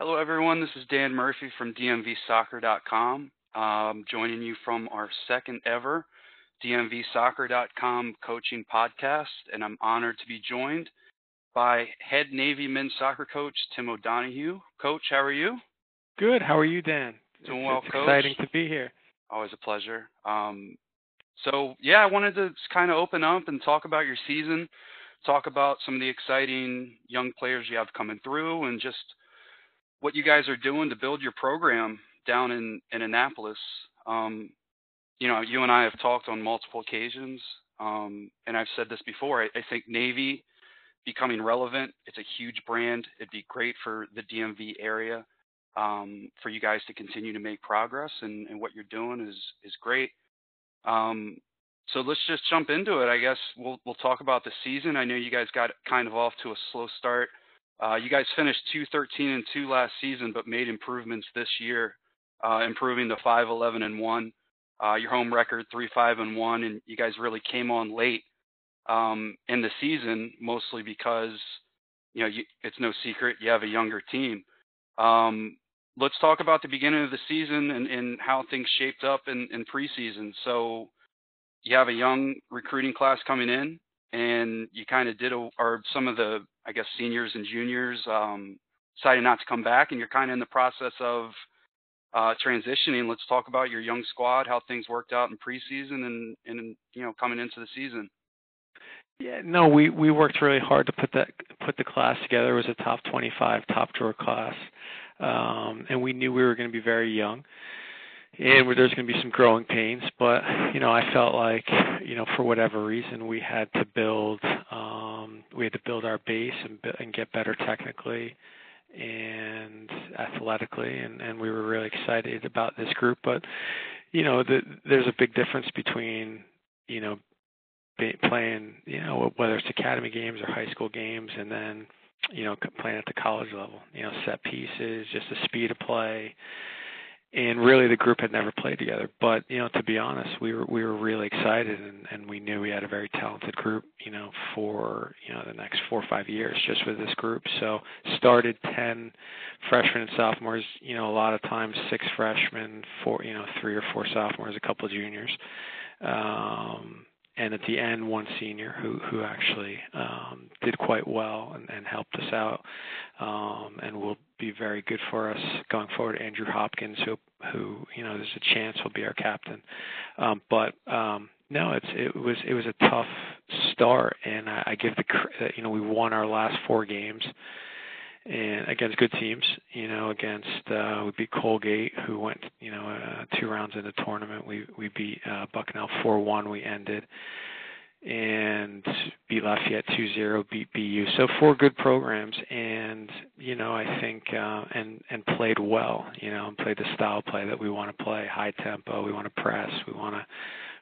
Hello, everyone. This is Dan Murphy from DMVsoccer.com. Um, joining you from our second ever DMVsoccer.com coaching podcast, and I'm honored to be joined by head Navy men's soccer coach Tim O'Donohue. Coach, how are you? Good. How are you, Dan? Doing well, it's Coach. Exciting to be here. Always a pleasure. Um, so yeah, I wanted to kind of open up and talk about your season, talk about some of the exciting young players you have coming through, and just what you guys are doing to build your program down in, in Annapolis. Um, you know, you and I have talked on multiple occasions, um, and I've said this before. I, I, think Navy becoming relevant, it's a huge brand. It'd be great for the DMV area um, for you guys to continue to make progress, and, and what you're doing is is great. Um, so let's just jump into it. I guess we'll we'll talk about the season. I know you guys got kind of off to a slow start. Uh, you guys finished 213 and 2 last season, but made improvements this year, uh, improving to 5 11 and 1. Uh, your home record 3 5 and 1, and you guys really came on late um, in the season, mostly because you know you, it's no secret you have a younger team. Um, let's talk about the beginning of the season and, and how things shaped up in, in preseason. So you have a young recruiting class coming in and you kind of did, a, or some of the, I guess, seniors and juniors um, decided not to come back, and you're kind of in the process of uh, transitioning. Let's talk about your young squad, how things worked out in preseason, and and you know coming into the season. Yeah, no, we we worked really hard to put that put the class together. It was a top 25, top drawer class, um, and we knew we were going to be very young and there's going to be some growing pains but you know i felt like you know for whatever reason we had to build um we had to build our base and and get better technically and athletically and and we were really excited about this group. But you know the, there's a big difference between you know playing you know whether it's academy games or high school games and then you know playing at the college level you know set pieces just the speed of play and really the group had never played together. But you know to be honest we were we were really excited and and we knew we had a very talented group you know for you know the next four or five years just with this group. So started 10 freshmen and sophomores you know a lot of times six freshmen four you know three or four sophomores a couple of juniors. Um and at the end one senior who who actually um, did quite well and, and helped us out um, and will be very good for us going forward. Andrew Hopkins, who who you know there's a chance will be our captain, um, but um, no, it's it was it was a tough start, and I, I give the you know we won our last four games and against good teams, you know, against uh we beat Colgate who went, you know, uh, two rounds in the tournament. We we beat uh Bucknell 4-1 we ended and beat Lafayette 2-0, beat BU. So four good programs and you know, I think uh and and played well, you know, and played the style play that we want to play, high tempo, we want to press, we want to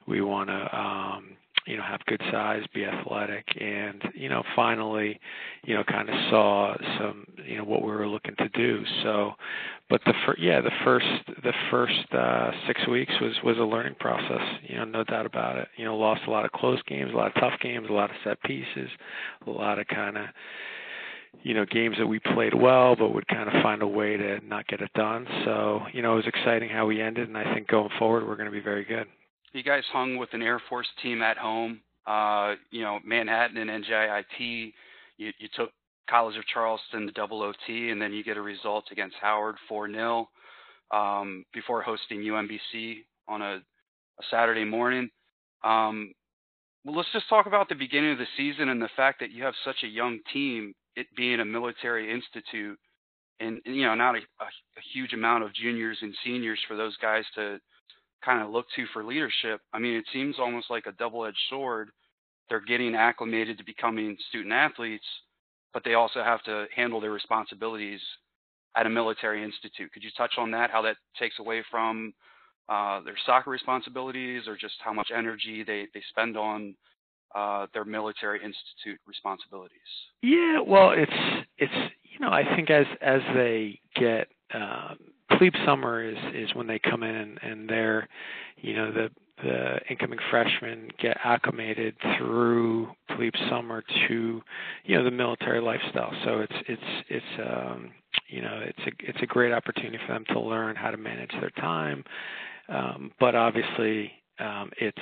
we want to um you know have good size, be athletic, and you know finally, you know kind of saw some you know what we were looking to do. So, but the fir- yeah the first the first uh, six weeks was was a learning process. You know no doubt about it. You know lost a lot of close games, a lot of tough games, a lot of set pieces, a lot of kind of you know games that we played well but would kind of find a way to not get it done so you know it was exciting how we ended and i think going forward we're going to be very good you guys hung with an Air Force team at home. Uh, you know, Manhattan and NJIT. You, you took College of Charleston to double OT, and then you get a result against Howard 4 0 um, before hosting UMBC on a, a Saturday morning. Um, well, let's just talk about the beginning of the season and the fact that you have such a young team, it being a military institute, and, and you know, not a, a, a huge amount of juniors and seniors for those guys to kind of look to for leadership, I mean, it seems almost like a double edged sword. They're getting acclimated to becoming student athletes, but they also have to handle their responsibilities at a military institute. Could you touch on that? How that takes away from uh, their soccer responsibilities, or just how much energy they, they spend on uh, their military institute responsibilities? Yeah, well, it's it's you know I think as as they get um, plebe summer is is when they come in and, and they're you know the the incoming freshmen get acclimated through plebe summer to you know the military lifestyle. So it's it's it's um, you know it's a it's a great opportunity for them to learn how to manage their time, um, but obviously um, it's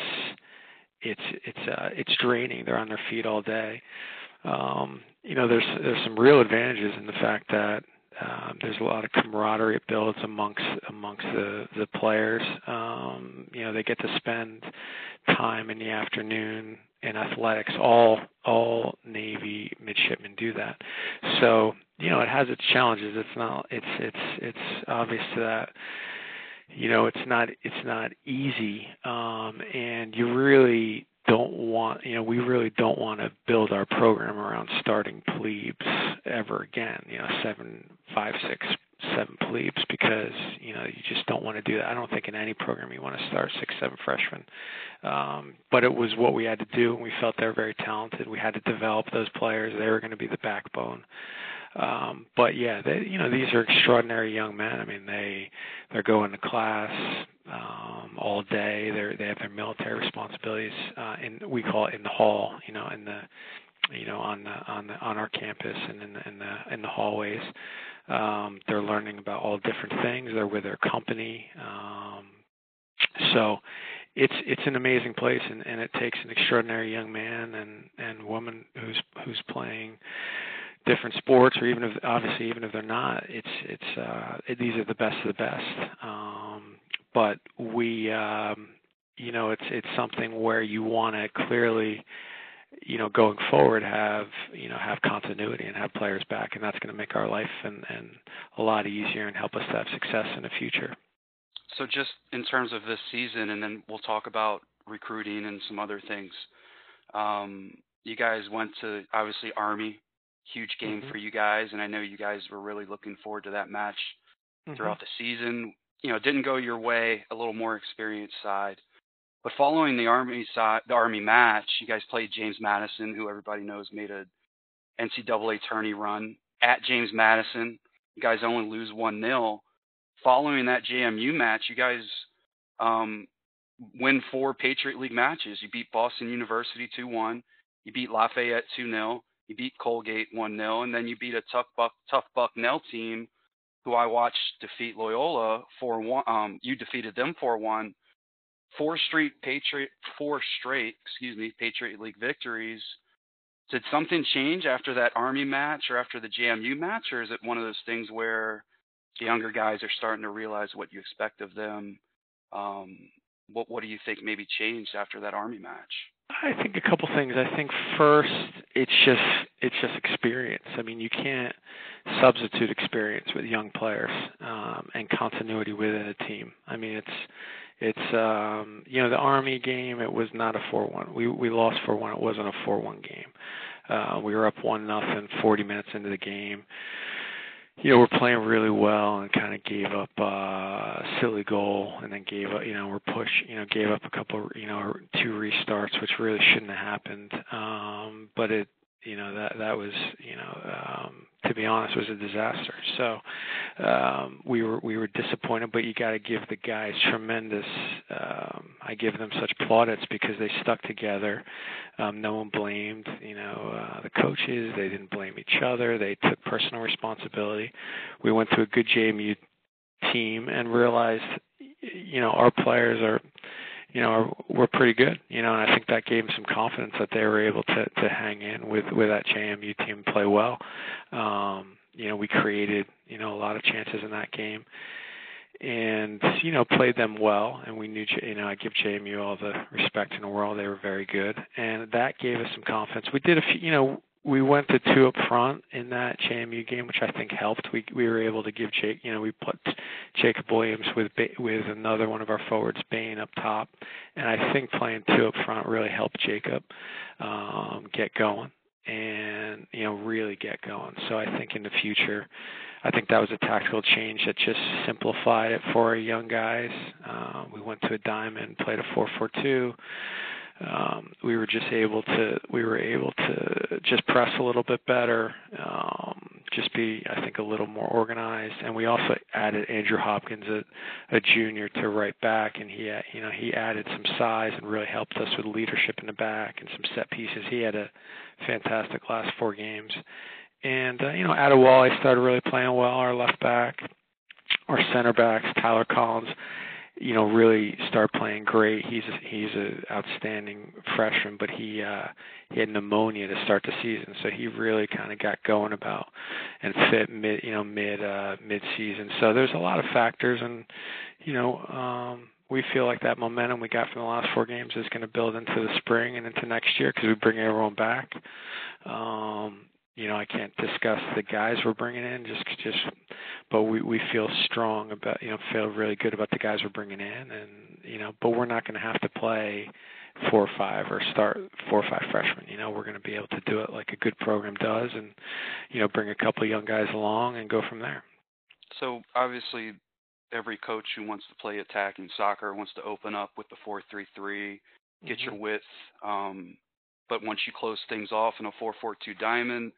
it's it's uh, it's draining. They're on their feet all day. Um, you know, there's there's some real advantages in the fact that um, there's a lot of camaraderie it builds amongst amongst the the players. Um, you know, they get to spend time in the afternoon in athletics. All all Navy midshipmen do that. So you know, it has its challenges. It's not. It's it's it's obvious that you know it's not it's not easy, um, and you really don't want, you know, we really don't want to build our program around starting plebes ever again, you know, seven, five, six, seven plebes because, you know, you just don't want to do that. I don't think in any program you want to start six, seven freshmen. Um, but it was what we had to do and we felt they were very talented. We had to develop those players. They were going to be the backbone. Um, but yeah, they, you know, these are extraordinary young men. I mean, they they're going to class um, all day. They they have their military responsibilities, uh, in we call it in the hall. You know, in the you know on the on the on our campus and in the in the in the hallways. Um, they're learning about all different things. They're with their company. Um, so it's it's an amazing place and, and it takes an extraordinary young man and and woman who's who's playing different sports or even if obviously even if they're not it's it's uh it, these are the best of the best. Um but we um you know it's it's something where you want to clearly you know going forward have you know have continuity and have players back and that's going to make our life and and a lot easier and help us to have success in the future. So just in terms of this season and then we'll talk about recruiting and some other things. Um you guys went to obviously army huge game mm-hmm. for you guys, and I know you guys were really looking forward to that match mm-hmm. throughout the season. You know, didn't go your way, a little more experienced side. But following the Army side, the Army match, you guys played James Madison, who everybody knows made a NCAA tourney run at James Madison. You guys only lose one 0 Following that JMU match, you guys um, win four Patriot League matches. You beat Boston University two one. You beat Lafayette two 0 you beat Colgate 1 0, and then you beat a tough Buck, tough Bucknell team who I watched defeat Loyola 4 1. Um, you defeated them 4 1. Four straight Patriot, four straight, excuse me, Patriot League victories. Did something change after that Army match or after the JMU match, or is it one of those things where the younger guys are starting to realize what you expect of them? Um, what what do you think maybe changed after that Army match? I think a couple things. I think first, it's just it's just experience. I mean, you can't substitute experience with young players um, and continuity within a team. I mean, it's it's um, you know the Army game. It was not a four-one. We we lost four-one. It wasn't a four-one game. Uh, we were up one nothing 40 minutes into the game you know, we're playing really well and kind of gave up uh, a silly goal and then gave up, you know, we're push, you know, gave up a couple, you know, two restarts, which really shouldn't have happened. Um, but it, you know that that was you know um, to be honest was a disaster. So um, we were we were disappointed, but you got to give the guys tremendous. Um, I give them such plaudits because they stuck together. Um, no one blamed you know uh, the coaches. They didn't blame each other. They took personal responsibility. We went to a good JMU team and realized you know our players are you know, are, were pretty good. You know, and I think that gave them some confidence that they were able to to hang in with with that JMU team play well. Um, you know, we created you know a lot of chances in that game, and you know played them well. And we knew you know I give JMU all the respect in the world. They were very good, and that gave us some confidence. We did a few, you know, we went to two up front in that JMU game, which I think helped. We we were able to give Jake, you know, we put Jacob Williams with with another one of our forwards, Bain, up top, and I think playing two up front really helped Jacob um, get going and you know really get going. So I think in the future, I think that was a tactical change that just simplified it for our young guys. Um, we went to a diamond, played a four-four-two um, we were just able to we were able to just press a little bit better, um, just be, I think, a little more organized. And we also added Andrew Hopkins, a, a junior, to right back, and he, you know, he added some size and really helped us with leadership in the back and some set pieces. He had a fantastic last four games. And uh, you know, Adewale started really playing well. Our left back, our center backs, Tyler Collins you know really start playing great. He's a, he's an outstanding freshman, but he uh, he had pneumonia to start the season, so he really kind of got going about and fit mid you know mid uh, mid season. So there's a lot of factors, and you know um, we feel like that momentum we got from the last four games is going to build into the spring and into next year because we bring everyone back. Um, you know, I can't discuss the guys we're bringing in just just, but we we feel strong about you know feel really good about the guys we're bringing in, and you know, but we're not going to have to play four or five or start four or five freshmen. You know, we're going to be able to do it like a good program does, and you know, bring a couple of young guys along and go from there. So obviously, every coach who wants to play attacking soccer wants to open up with the four three three, get mm-hmm. your width. Um, but once you close things off in a 4-4-2 diamond,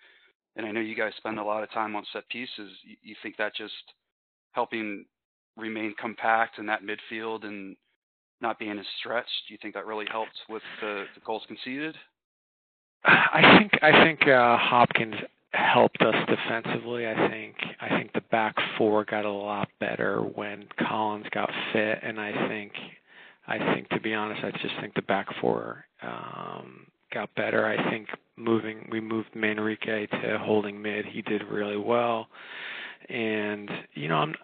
and I know you guys spend a lot of time on set pieces, you, you think that just helping remain compact in that midfield and not being as stretched, do you think that really helped with the, the goals conceded? I think I think uh, Hopkins helped us defensively. I think I think the back four got a lot better when Collins got fit, and I think I think to be honest, I just think the back four um, got better. I think moving we moved Manrique to holding mid. He did really well, and you know I'm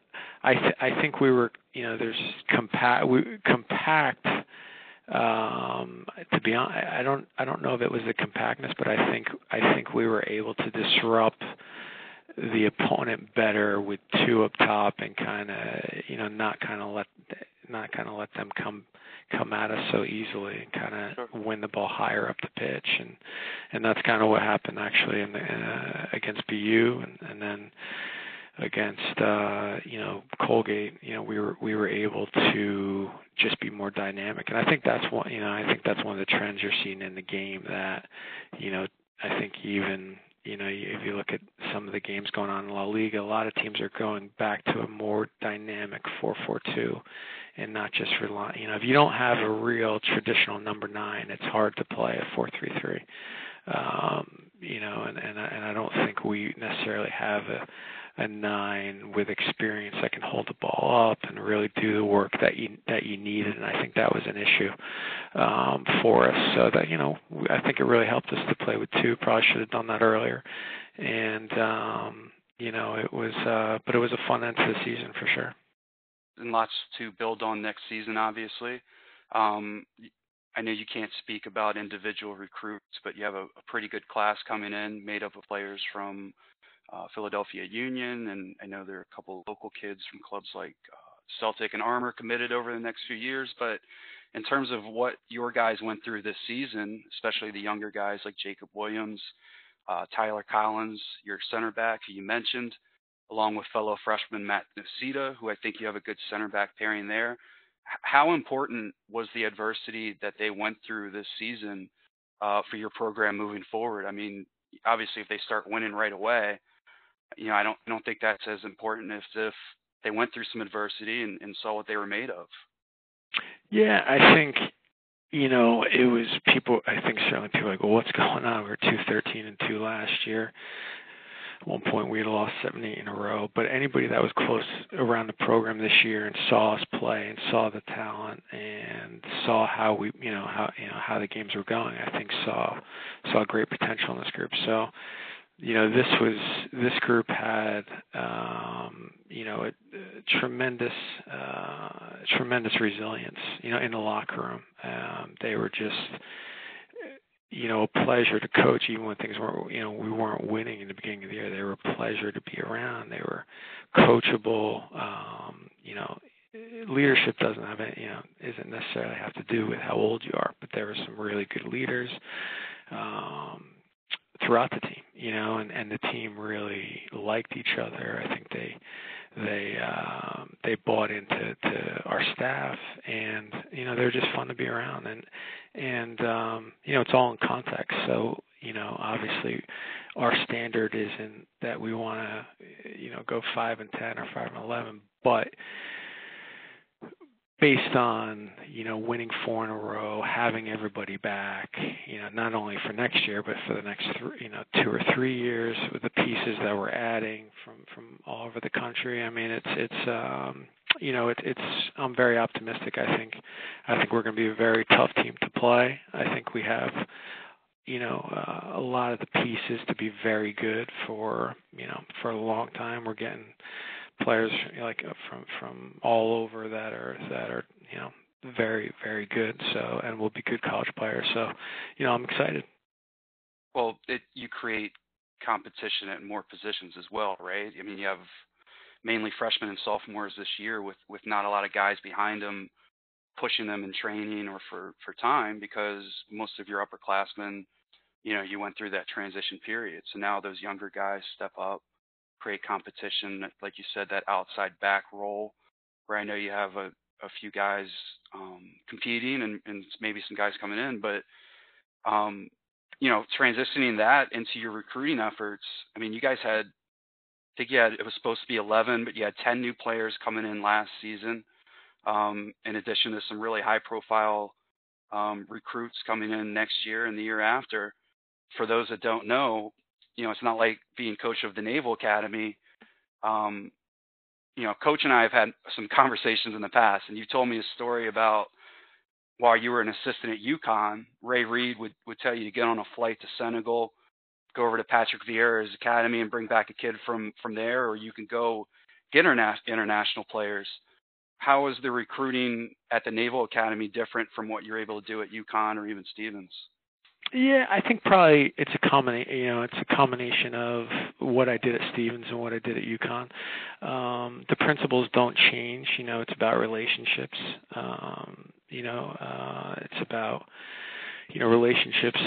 I th- I think we were you know there's compact we compact. Um, to be honest, I don't I don't know if it was the compactness, but I think I think we were able to disrupt the opponent better with two up top and kind of you know not kind of let not kind of let them come come at us so easily and kind of sure. win the ball higher up the pitch and and that's kind of what happened actually in the uh, against BU and and then against uh you know Colgate you know we were we were able to just be more dynamic and I think that's one you know I think that's one of the trends you're seeing in the game that you know I think even you know, if you look at some of the games going on in La Liga, a lot of teams are going back to a more dynamic 4-4-2 and not just rely. You know, if you don't have a real traditional number nine, it's hard to play a 4-3-3. Um, you know, and and and I don't think we necessarily have a a nine with experience that can hold the ball up and really do the work that you that you needed. And I think that was an issue um, for us. So that you know, I think it really helped us to play with two. Probably should have done that earlier. And um, you know, it was, uh, but it was a fun end to the season for sure. And lots to build on next season, obviously. Um, I know you can't speak about individual recruits, but you have a, a pretty good class coming in, made up of players from uh, Philadelphia Union, and I know there are a couple local kids from clubs like uh, Celtic and Armour committed over the next few years. But in terms of what your guys went through this season, especially the younger guys like Jacob Williams, uh, Tyler Collins, your center back who you mentioned, along with fellow freshman Matt Nocita, who I think you have a good center back pairing there. How important was the adversity that they went through this season uh, for your program moving forward? I mean, obviously, if they start winning right away, you know, I don't I don't think that's as important as if they went through some adversity and, and saw what they were made of. Yeah, I think you know it was people. I think certainly people like, well, what's going on? We were two thirteen and two last year. At one point, we had lost seven, eight in a row. But anybody that was close around the program this year and saw us play and saw the talent and saw how we, you know, how you know how the games were going, I think saw saw great potential in this group. So you know this was this group had um you know a, a tremendous uh tremendous resilience you know in the locker room. Um they were just you know a pleasure to coach even when things weren't you know we weren't winning in the beginning of the year. They were a pleasure to be around. They were coachable. Um you know leadership doesn't have any, you know isn't necessarily have to do with how old you are but there were some really good leaders. Um throughout the team, you know, and and the team really liked each other. I think they they um they bought into to our staff and you know they're just fun to be around and and um you know it's all in context so You know, obviously, our standard isn't that we want to, you know, go five and ten or five and eleven, but based on you know winning four in a row, having everybody back, you know not only for next year but for the next three, you know two or three years with the pieces that we're adding from from all over the country. I mean it's it's um, you know it, it's I'm very optimistic. I think I think we're going to be a very tough team to play. I think we have you know uh, a lot of the pieces to be very good for you know for a long time. We're getting players like uh, from from all over that are that are you know very very good. So and will be good college players. So you know I'm excited. Well, it, you create competition at more positions as well, right? I mean, you have mainly freshmen and sophomores this year with with not a lot of guys behind them pushing them in training or for for time because most of your upperclassmen, you know, you went through that transition period. So now those younger guys step up create competition, like you said, that outside back role, where I know you have a, a few guys um, competing and, and maybe some guys coming in, but um, you know, transitioning that into your recruiting efforts. I mean, you guys had, I think you had it was supposed to be 11, but you had 10 new players coming in last season. Um, in addition to some really high-profile um, recruits coming in next year and the year after. For those that don't know, you know, it's not like being coach of the Naval Academy. Um, you know, coach and I have had some conversations in the past, and you told me a story about while you were an assistant at UConn, Ray Reid would, would tell you to get on a flight to Senegal, go over to Patrick Vieira's academy and bring back a kid from, from there, or you can go get interna- international players. How is the recruiting at the Naval Academy different from what you're able to do at UConn or even Stevens? Yeah, I think probably it's a combination. You know, it's a combination of what I did at Stevens and what I did at UConn. Um, the principles don't change. You know, it's about relationships. Um, you know, uh, it's about you know relationships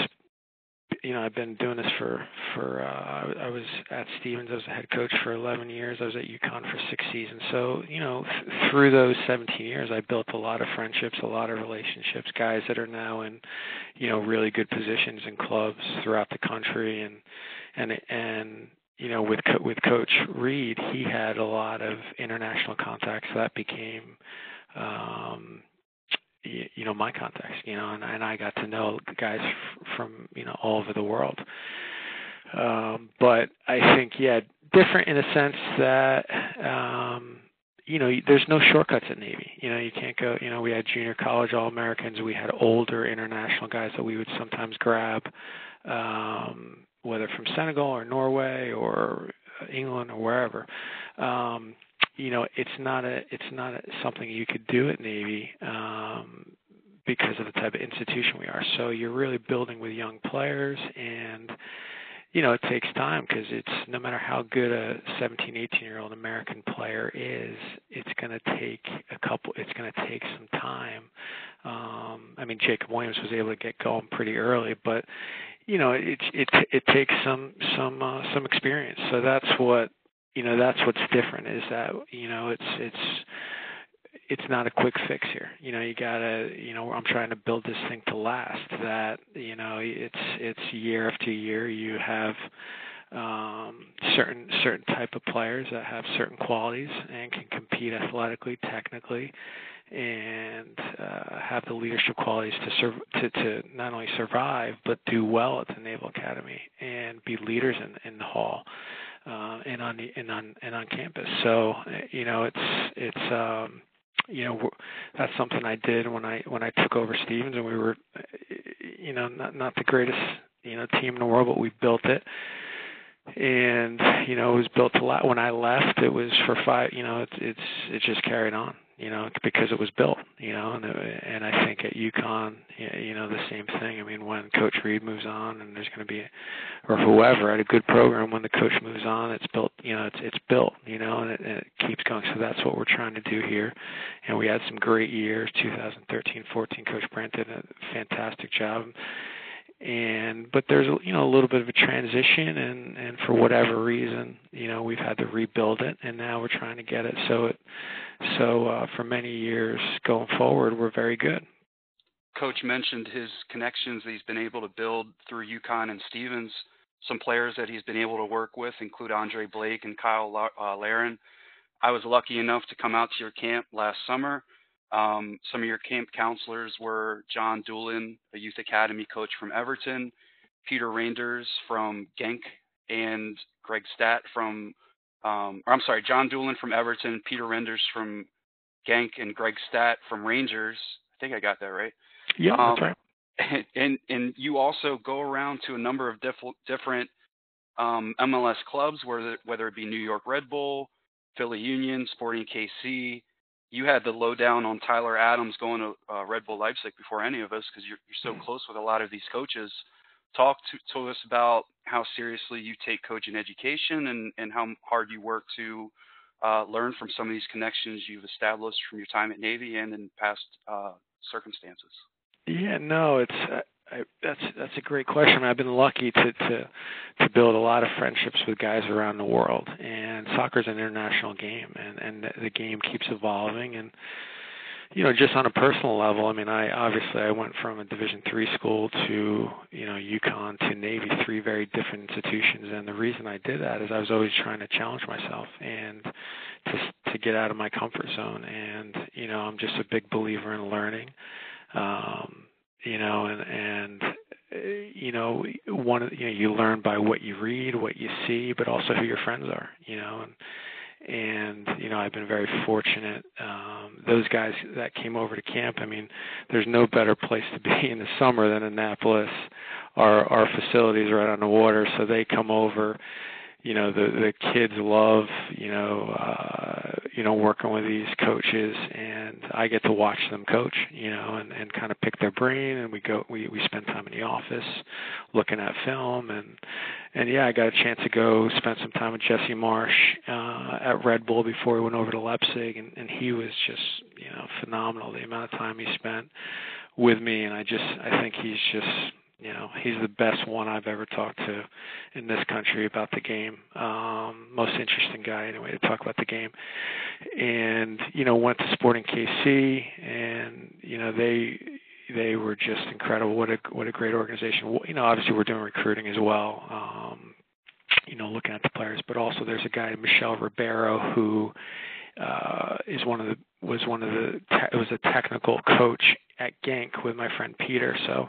you know, I've been doing this for for. Uh, I was at Stevens. I was a head coach for 11 years. I was at UConn for six seasons. So, you know, th- through those 17 years, I built a lot of friendships, a lot of relationships. Guys that are now in, you know, really good positions in clubs throughout the country, and and and you know, with co- with Coach Reid, he had a lot of international contacts. So that became um, you know my contacts you know and, and I got to know guys f- from you know all over the world. Um but I think yeah different in a sense that um you know there's no shortcuts at Navy. You know you can't go you know we had junior college all Americans we had older international guys that we would sometimes grab um whether from Senegal or Norway or England or wherever. Um you know it's not a it's not a, something you could do at Navy um, because of the type of institution we are. So you're really building with young players, and you know it takes time because it's no matter how good a 17, 18 year old American player is, it's going to take a couple. It's going to take some time. Um, I mean, Jacob Williams was able to get going pretty early, but you know it it it takes some some uh, some experience. So that's what you know that's what's different is that you know it's it's it's not a quick fix here. You know, you gotta, you know, I'm trying to build this thing to last. That you know, it's it's year after year. You have um, certain certain type of players that have certain qualities and can compete athletically, technically, and uh, have the leadership qualities to serve to, to not only survive but do well at the Naval Academy and be leaders in in the hall uh, and on the and on and on campus. So you know it's it's um, you know that's something I did when I when I took over Stevens and we were you know not not the greatest you know team in the world but we built it. And you know it was built a lot. When I left it was for five you know it's it's it just carried on you know, because it was built, you know, and and I think at UConn, you know, the same thing. I mean, when Coach Reid moves on, and there's going to be, or whoever at a good program, when the coach moves on, it's built, you know, it's it's built, you know, and it, and it keeps going. So that's what we're trying to do here, and we had some great years. 2013, 14, Coach Brent did a fantastic job and but there's you know a little bit of a transition and and for whatever reason you know we've had to rebuild it and now we're trying to get it so it so uh for many years going forward we're very good Coach mentioned his connections that he's been able to build through UConn and Stevens. Some players that he's been able to work with include Andre Blake and Cyle uh, Larin. I was lucky enough to come out to your camp last summer. Um, some of your camp counselors were John Doolin, a youth academy coach from Everton, Peter Reinders from Genk, and Greg Stat from, um, or I'm sorry, John Doolin from Everton, Peter Reinders from Genk, and Greg Stat from Rangers. I think I got that right. Yeah, um, that's right. And, and, and you also go around to a number of diff- different um, MLS clubs, whether whether it be New York Red Bull, Philly Union, Sporting KC. You had the lowdown on Tyler Adams going to uh, Red Bull Leipzig before any of us because you're, you're so close with a lot of these coaches. Talk to, to us about how seriously you take coaching education and, and how hard you work to uh, learn from some of these connections you've established from your time at Navy and in past uh, circumstances. Yeah, no, it's uh, I, that's that's a great question. I've been lucky to to to build a lot of friendships with guys around the world, and soccer's an international game, and and the game keeps evolving, and you know, just on a personal level, I mean, I obviously I went from a Division three school to you know UConn to Navy, three very different institutions, and the reason I did that is I was always trying to challenge myself and to to get out of my comfort zone, and you know, I'm just a big believer in learning. Um, you know, and and uh, you know, one you know, you learn by what you read, what you see, but also who your friends are, you know, and and you know I've been very fortunate. Um, those guys that came over to camp, I mean, there's no better place to be in the summer than Annapolis. Our our facilities right on the water, so they come over you know the the kids love you know uh you know working with these coaches and I get to watch them coach you know and and kind of pick their brain and we go we we spend time in the office looking at film and and yeah I got a chance to go spend some time with Jesse Marsch uh at Red Bull before we went over to Leipzig and and he was just you know phenomenal the amount of time he spent with me and I just I think he's just you know he's the best one I've ever talked to in this country about the game. Um, most interesting guy anyway to talk about the game. And you know went to Sporting KC, and you know they they were just incredible. What a what a great organization. You know obviously we're doing recruiting as well. Um, you know looking at the players, but also there's a guy Michel Ribeiro who uh, is one of the was one of the te- was a technical coach at Genk with my friend Peter. So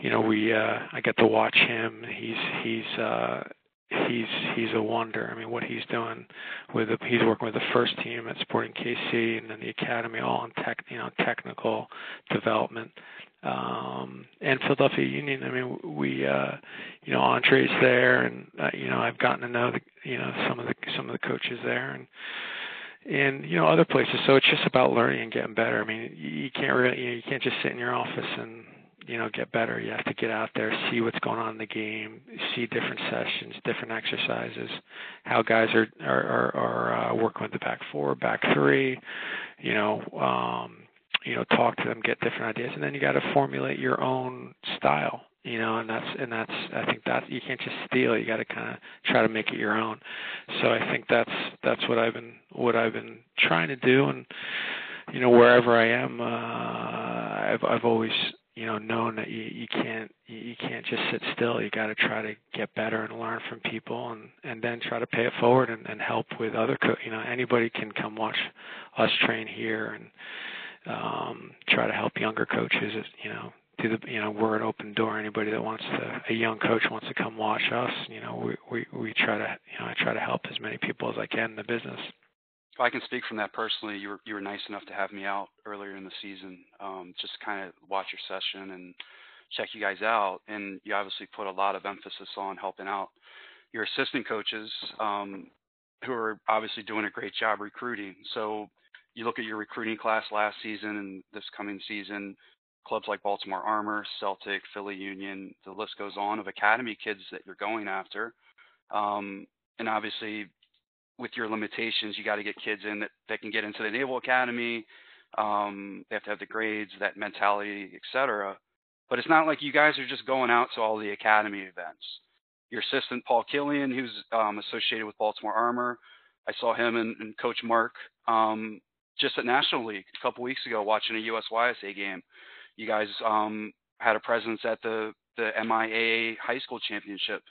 you know we uh I get to watch him. He's he's uh he's he's a wonder. I mean, what he's doing with the, he's working with the first team at Sporting KC and then the academy, all in tech, you know, technical development. Um, and Philadelphia Union. I mean, we, uh, you know, Andre's there, and uh, you know, I've gotten to know the, you know, some of the some of the coaches there, and and you know, other places. So it's just about learning and getting better. I mean, you can't really, you, know, you can't just sit in your office and you know get better. You have to get out there see what's going on in the game see different sessions different exercises how guys are are are, are uh, working with the back four back three you know um you know talk to them get different ideas and then you got to formulate your own style you know and that's and that's i think that you can't just steal you got to kind of try to make it your own. So i think that's that's what i've been what i've been trying to do and you know wherever i am uh i've i've always you know known that you you can't you can't just sit still. You got to try to get better and learn from people and and then try to pay it forward and, and help with other co- you know anybody can come watch us train here and um try to help younger coaches you know do the you know we're an open door. Anybody that wants to a young coach wants to come watch us you know we we we try to you know I try to help as many people as I can in the business I can speak from that personally, you were you were nice enough to have me out earlier in the season, um, just kind of watch your session and check you guys out. And you obviously put a lot of emphasis on helping out your assistant coaches, um, who are obviously doing a great job recruiting. So you look at your recruiting class last season and this coming season, clubs like Baltimore Armour, Celtic, Philly Union, the list goes on of academy kids that you're going after. Um, and obviously with your limitations, you got to get kids in that, that can get into the Naval Academy. Um, they have to have the grades, that mentality, etc. But it's not like you guys are just going out to all the academy events. Your assistant Paul Killian, who's um, associated with Baltimore Armour, I saw him and, and Coach Mark um, just at National League a couple weeks ago watching a USYSA game. You guys um, had a presence at the the MIAA high school championship.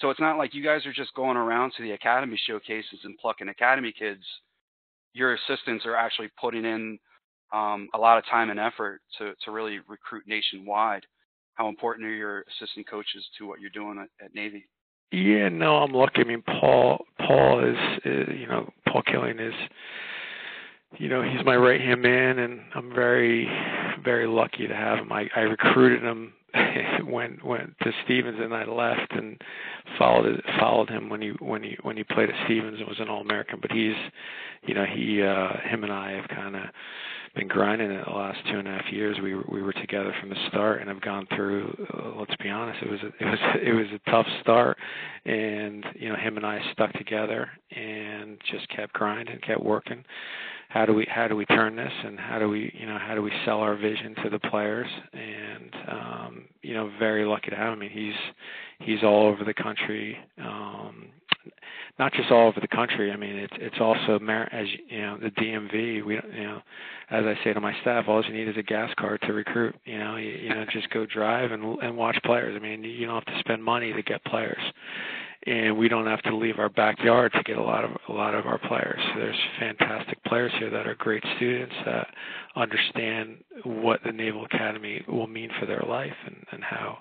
So it's not like you guys are just going around to the academy showcases and plucking academy kids. Your assistants are actually putting in um, a lot of time and effort to to really recruit nationwide. How important are your assistant coaches to what you're doing at, at Navy? Yeah, no, I'm lucky. I mean, Paul, Paul is, is you know, Paul Killian is, you know, he's my right hand man, and I'm very, very lucky to have him. I, I recruited him when went to Stevens and I left and followed followed him when he when he when he played at Stevens and was an All American. But he's, you know, he uh, him and I have kind of been grinding it the last two and a half years. We were, we were together from the start, and have gone through. Uh, let's be honest, it was a, it was it was a tough start, and you know him and I stuck together and just kept grinding, kept working. How do we how do we turn this, and how do we you know how do we sell our vision to the players? And um, you know, very lucky to have him. I mean, he's he's all over the country. Um, not just all over the country. I mean, it's it's also as you know the DMV. We you know, as I say to my staff, all you need is a gas card to recruit. You know, you, you know, just go drive and and watch players. I mean, you don't have to spend money to get players and we don't have to leave our backyard to get a lot of a lot of our players. There's fantastic players here that are great students that understand what the Naval Academy will mean for their life and, and how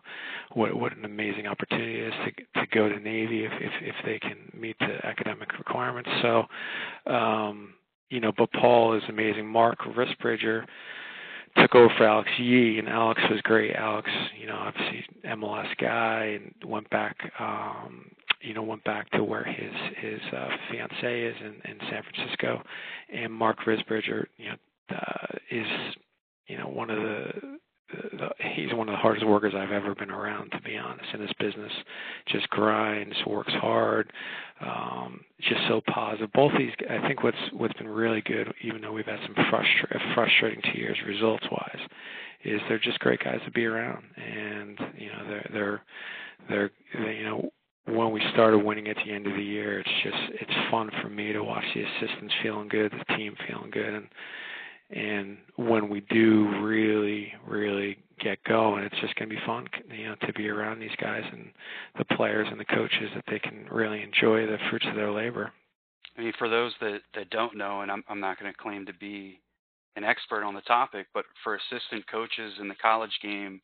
what what an amazing opportunity it is to to go to Navy if if, if they can meet the academic requirements. So um you know, but Paul is amazing. Mark Risbridger took over for Alex Yee, and Alex was great. Alex, you know, obviously MLS guy, and went back um, you know went back to where his his uh, fiance is in, in San Francisco, and Mark Risbridger, you know, uh, is you know one of the, the, the he's one of the hardest workers I've ever been around, to be honest. In this business, just grinds, works hard, um, just so positive. Both these, I think, what's what's been really good, even though we've had some frustra- frustrating two years results wise, is they're just great guys to be around, and you know they're they're they're they, you know when we started winning at the end of the year, it's just it's fun for me to watch the assistants feeling good, the team feeling good, and and when we do really really get going, it's just going to be fun, you know, to be around these guys and the players and the coaches that they can really enjoy the fruits of their labor. I mean, for those that that don't know, and I'm I'm not going to claim to be an expert on the topic, but for assistant coaches in the college game,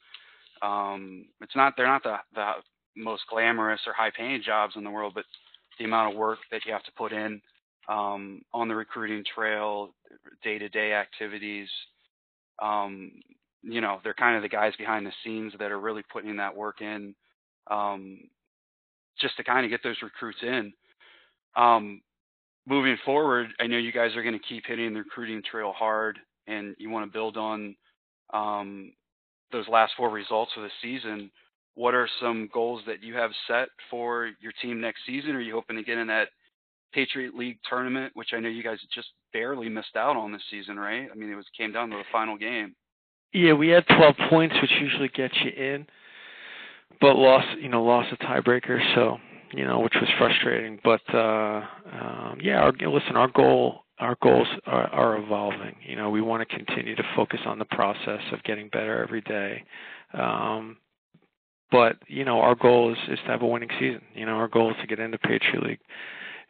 um, it's not they're not the the most glamorous or high paying jobs in the world, but the amount of work that you have to put in um, on the recruiting trail, day to day activities. Um, you know, they're kind of the guys behind the scenes that are really putting that work in um, just to kind of get those recruits in. Um, moving forward, I know you guys are going to keep hitting the recruiting trail hard and you want to build on um, those last four results of the season what are some goals that you have set for your team next season? Are you hoping to get in that Patriot League tournament, which I know you guys just barely missed out on this season, right? I mean, it was came down to the final game. Yeah, we had 12 points, which usually gets you in, but lost, you know, lost a tiebreaker, so you know, which was frustrating. But uh, um, yeah, our, listen, our goal, our goals are, are evolving. You know, we want to continue to focus on the process of getting better every day. Um, but you know, our goal is, is to have a winning season. You know, our goal is to get into Patriot League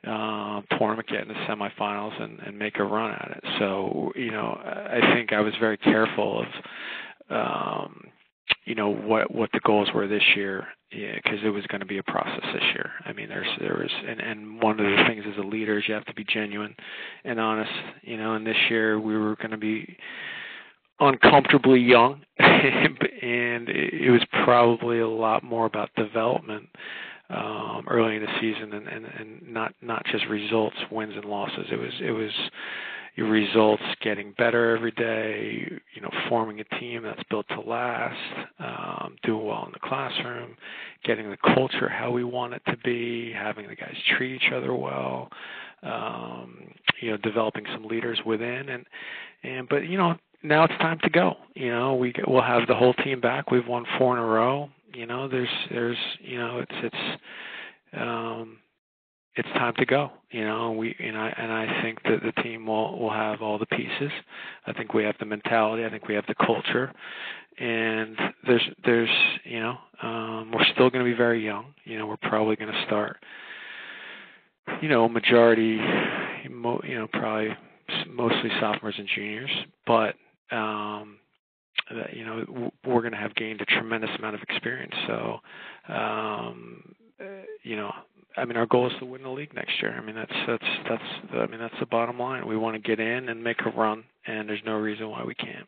uh, tournament, get into semifinals, and, and make a run at it. So you know, I think I was very careful of. Um, you know what what the goals were this year because yeah, it was going to be a process this year. I mean, there's there was and and one of the things as a leader is you have to be genuine and honest. You know, and this year we were going to be uncomfortably young, and it was probably a lot more about development um, early in the season, and, and, and not not just results, wins and losses. It was it was your results getting better every day. You know, forming a team that's built to last, um, doing well in the classroom, getting the culture how we want it to be, having the guys treat each other well. Um, you know, developing some leaders within, and and but you know now it's time to go. You know, we we'll have the whole team back. We've won four in a row. You know, there's there's you know it's it's um it's time to go. You know, we and I and I think that the team will will have all the pieces. I think we have the mentality. I think we have the culture, and there's there's you know um, we're still going to be very young. You know, we're probably going to start. You know, majority, you know, probably mostly sophomores and juniors, but um, that you know we're going to have gained a tremendous amount of experience. So, um, uh, you know, I mean, our goal is to win the league next year. I mean, that's that's that's I mean that's the bottom line. We want to get in and make a run, and there's no reason why we can't.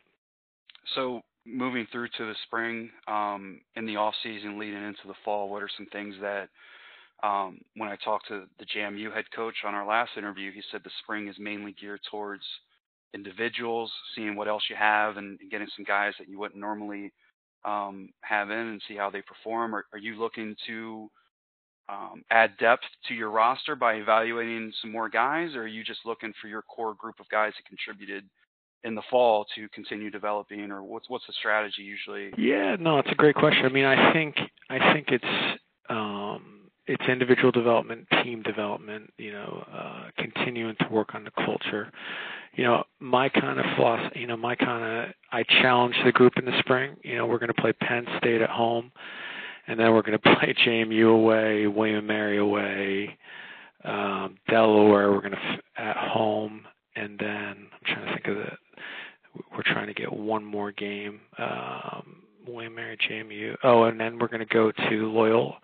So moving through to the spring, um, in the off season, leading into the fall, what are some things that um, when I talked to the JMU head coach on our last interview, he said the spring is mainly geared towards individuals, seeing what else you have, and, getting some guys that you wouldn't normally um, have in and see how they perform. Are, are you looking to um, add depth to your roster by evaluating some more guys, or are you just looking for your core group of guys that contributed in the fall to continue developing, or what's what's the strategy usually? Yeah, no, it's a great question. I mean, I think I think it's um, it's individual development, team development, you know, uh, continuing to work on the culture. You know, my kind of philosophy, you know, my kind of, I challenge the group in the spring. You know, we're going to play Penn State at home, and then we're going to play JMU away, William Mary away, um, Delaware. We're going to at home, and then I'm trying to think of the. We're trying to get one more game. Um, William Mary JMU. Oh, and then we're going to go to Loyola.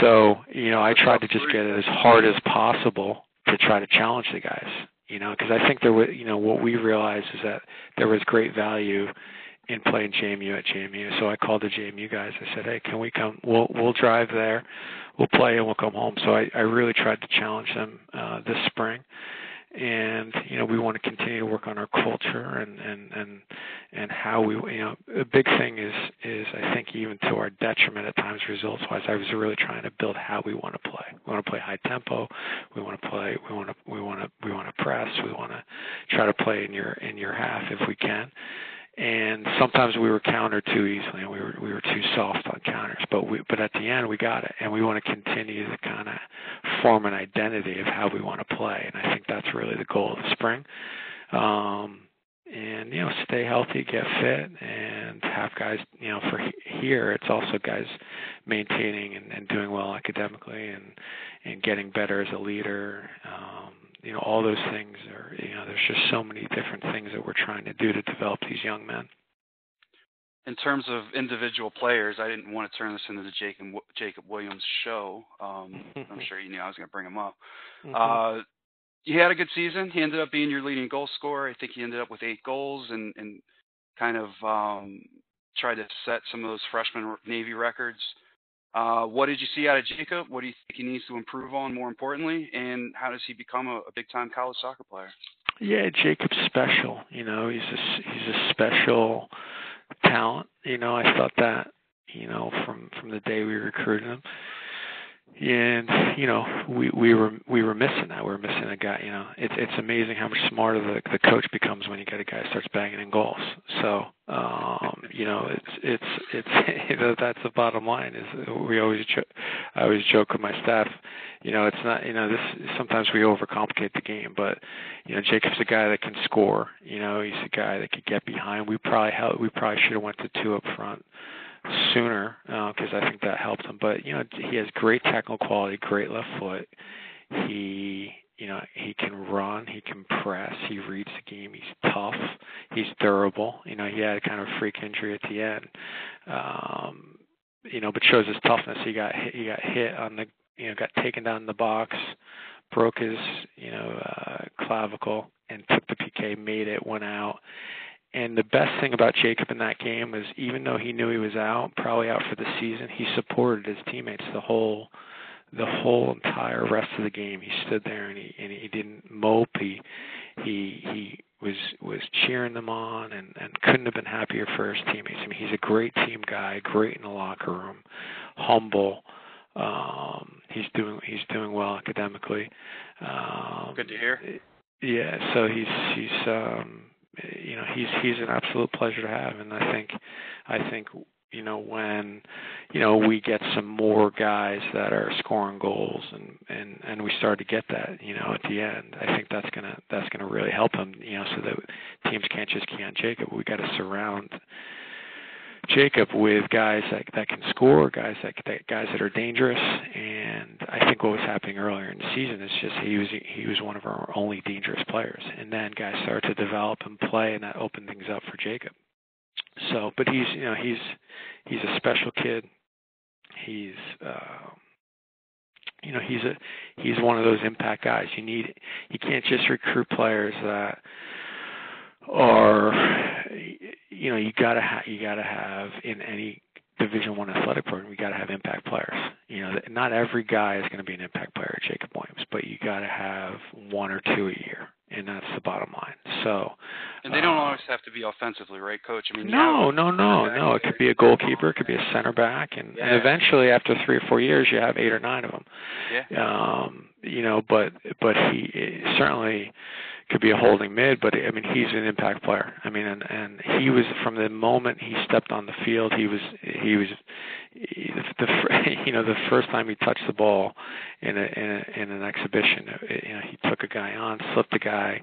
So, you know, I tried to just get it as hard as possible to try to challenge the guys. You know, because I think there was, you know, what we realized is that there was great value in playing JMU at JMU. So I called the JMU guys. I said, "Hey, can we come? We'll we'll drive there, we'll play, and we'll come home." So I I really tried to challenge them uh, this spring, and you know we want to continue to work on our culture and and and and how we you know a big thing is is I think even to our detriment at times results wise I was really trying to build how we want to play. We want to play high tempo. We want to play we want to we want to we want to press. We want to try to play in your in your half if we can and sometimes we were countered too easily. And we were we were too soft on counters but we but at the end we got it. And we want to continue to kind of form an identity of how we want to play. And I think that's really the goal of the spring. Um and you know stay healthy get fit and have guys you know for here it's also guys maintaining and, and doing well academically and and getting better as a leader. Um you know all those things are you know there's just so many different things that we're trying to do to develop these young men. In terms of individual players i didn't want to turn this into the jacob jacob williams show. Um i'm sure you knew i was going to bring him up. Mm-hmm. uh he had a good season. He ended up being your leading goal scorer. I think he ended up with eight goals and and kind of um tried to set some of those freshman navy records uh, what did you see out of Jacob? What do you think he needs to improve on, more importantly, and how does he become a, a big-time college soccer player? Yeah, Jacob's special. You know, he's a he's a special talent. You know, I thought that. You know, from from the day we recruited him, and you know we we were we were missing that. We were missing a guy. You know, it's it's amazing how much smarter the the coach becomes when you get a guy who starts banging in goals. So um, you know, it's it's it's you know that's the bottom line. Is we always jo- I always joke with my staff. You know, it's not you know this sometimes we overcomplicate the game, but you know Jacob's a guy that can score. You know, he's a guy that could get behind. We probably held, we probably should have went to two up front sooner because uh, I think that helped him. But you know, he has great technical quality, great left foot. He you know he can run, he can press, he reads the game. He's tough, he's durable. You know, he had a kind of freak injury at the end. Um, you know, but shows his toughness. He got hit, he got hit on the you know got taken down in the box, broke his you know uh, clavicle, and took the PK, made it, went out and the best thing about Jacob in that game was even though he knew he was out, probably out for the season, he supported his teammates the whole the whole entire rest of the game. He stood there and he and he didn't mope. He he he was was cheering them on and and couldn't have been happier for his teammates. I mean, he's a great team guy, great in the locker room, humble. Um, he's doing he's doing well academically. Um, Good to hear. Yeah, so he's he's um you know he's he's an absolute pleasure to have, and I think I think you know when you know we get some more guys that are scoring goals and and and we start to get that you know at the end i think that's going to that's going to really help him you know so that teams can't just key on jacob we got to surround jacob with guys that that can score guys that, that guys that are dangerous and i think what was happening earlier in the season is just he was he was one of our only dangerous players and then guys started to develop and play and that opened things up for jacob so, but he's you know he's he's a special kid. He's uh, you know he's a he's one of those impact guys. You need you can't just recruit players that are you know you gotta ha- you gotta have in any Division One athletic program, you got to have impact players. You know, not every guy is going to be an impact player at Jacob Williams, but you got to have one or two a year, and that's the bottom line. So, and they don't uh, always have to be offensively, right, Coach? I mean, no, no, no, no. It could be a goalkeeper, it could be a center back, and, yeah. and eventually, after three or four years, you have eight or nine of them. Yeah. Um, you know, but but he certainly could be a holding mid, but I mean he's an impact player. I mean, and and he was from the moment he stepped on the field, he was he was the, the you know the first time he touched the ball in a in, a, in an exhibition, you know he took a guy on, slipped a guy,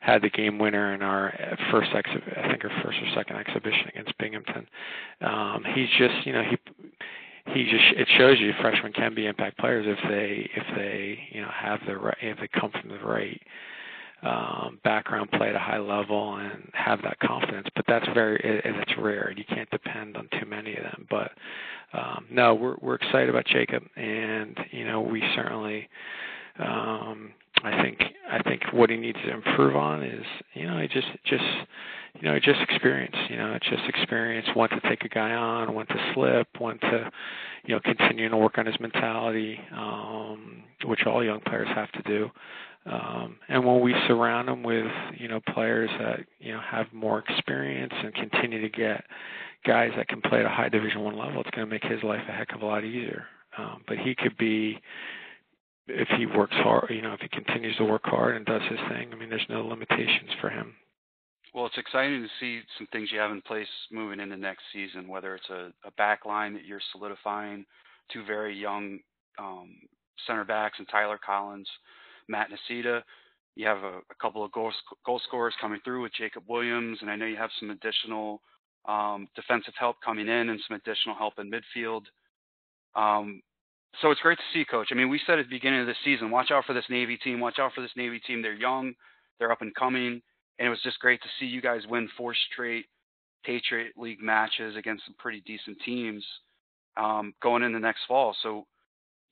had the game winner in our first exhibit, I think our first or second exhibition against Binghamton. Um, he's just you know he he just it shows you freshmen can be impact players if they if they you know have the right if they come from the right um, background, play at a high level, and have that confidence. But that's very it, it's rare. You can't depend on too many of them. But um, no, we're we're excited about Jacob, and you know we certainly. Um, I think I think what he needs to improve on is you know he just just you know just experience you know it's just experience when to take a guy on when to slip when to you know continue to work on his mentality um, which all young players have to do um, and when we surround them with you know players that you know have more experience and continue to get guys that can play at a high Division One level, it's going to make his life a heck of a lot easier. Um, but he could be, if he works hard, you know, if he continues to work hard and does his thing. I mean, there's no limitations for him. Well, it's exciting to see some things you have in place moving into next season. Whether it's a, a back line that you're solidifying, two very young um, center backs, and Tyler Collins Matt Nasita. You have a, a couple of goal, goal scorers coming through with Jacob Williams, and I know you have some additional um, defensive help coming in and some additional help in midfield. Um, so it's great to see, Coach. I mean, we said at the beginning of the season, watch out for this Navy team. Watch out for this Navy team. They're young, they're up and coming, and it was just great to see you guys win four straight Patriot League matches against some pretty decent teams um, going into the next fall. So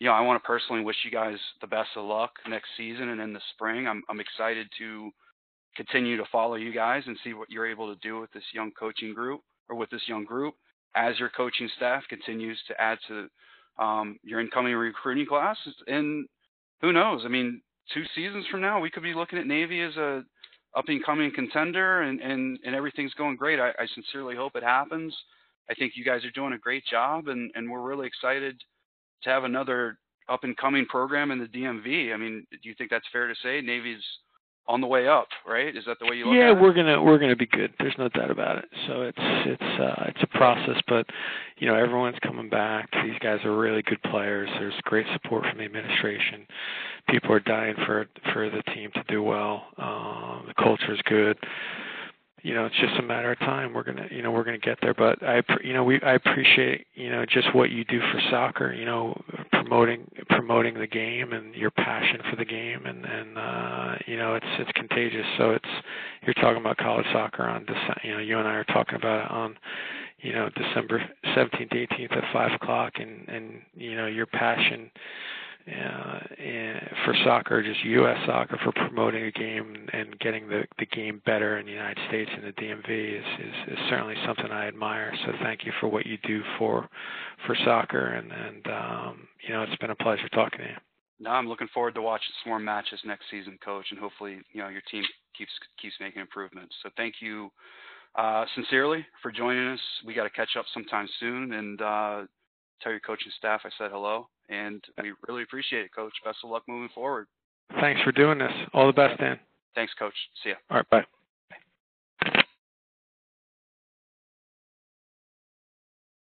you know, I want to personally wish you guys the best of luck next season and in the spring. I'm I'm excited to continue to follow you guys and see what you're able to do with this young coaching group or with this young group as your coaching staff continues to add to um, your incoming recruiting class. And who knows? I mean, two seasons from now, we could be looking at Navy as a up and coming contender, and and and everything's going great. I, I sincerely hope it happens. I think you guys are doing a great job, and and we're really excited to have another up and coming program in the DMV. I mean, do you think that's fair to say? Navy's on the way up, right? Is that the way you look yeah, at it? Yeah, we're gonna we're gonna be good. There's no doubt about it. So it's it's uh, it's a process, but you know everyone's coming back. These guys are really good players. There's great support from the administration. People are dying for for the team to do well. Um, the culture is good you know it's just a matter of time. We're going to you know we're to get there. But i you know we i appreciate you know just what you do for soccer you know promoting promoting the game and your passion for the game. And and uh you know it's it's contagious. So it's you're talking about college soccer on December you know you and i are talking about it on you know december 17th 18th at five o'clock. And and you know your passion uh, for soccer, just U.S. soccer, for promoting a game and getting the, the game better in the United States and the DMV is, is, is certainly something I admire. So thank you for what you do for for soccer, and and um, you know it's been a pleasure talking to you. No, I'm looking forward to watching some more matches next season, Coach, and hopefully you know your team keeps keeps making improvements. So thank you uh, sincerely for joining us. We got to catch up sometime soon, and uh, tell your coaching staff I said hello and we really appreciate it, Coach. Best of luck moving forward. Thanks for doing this. All the best, Dan. Thanks, Coach. See ya. All right, bye.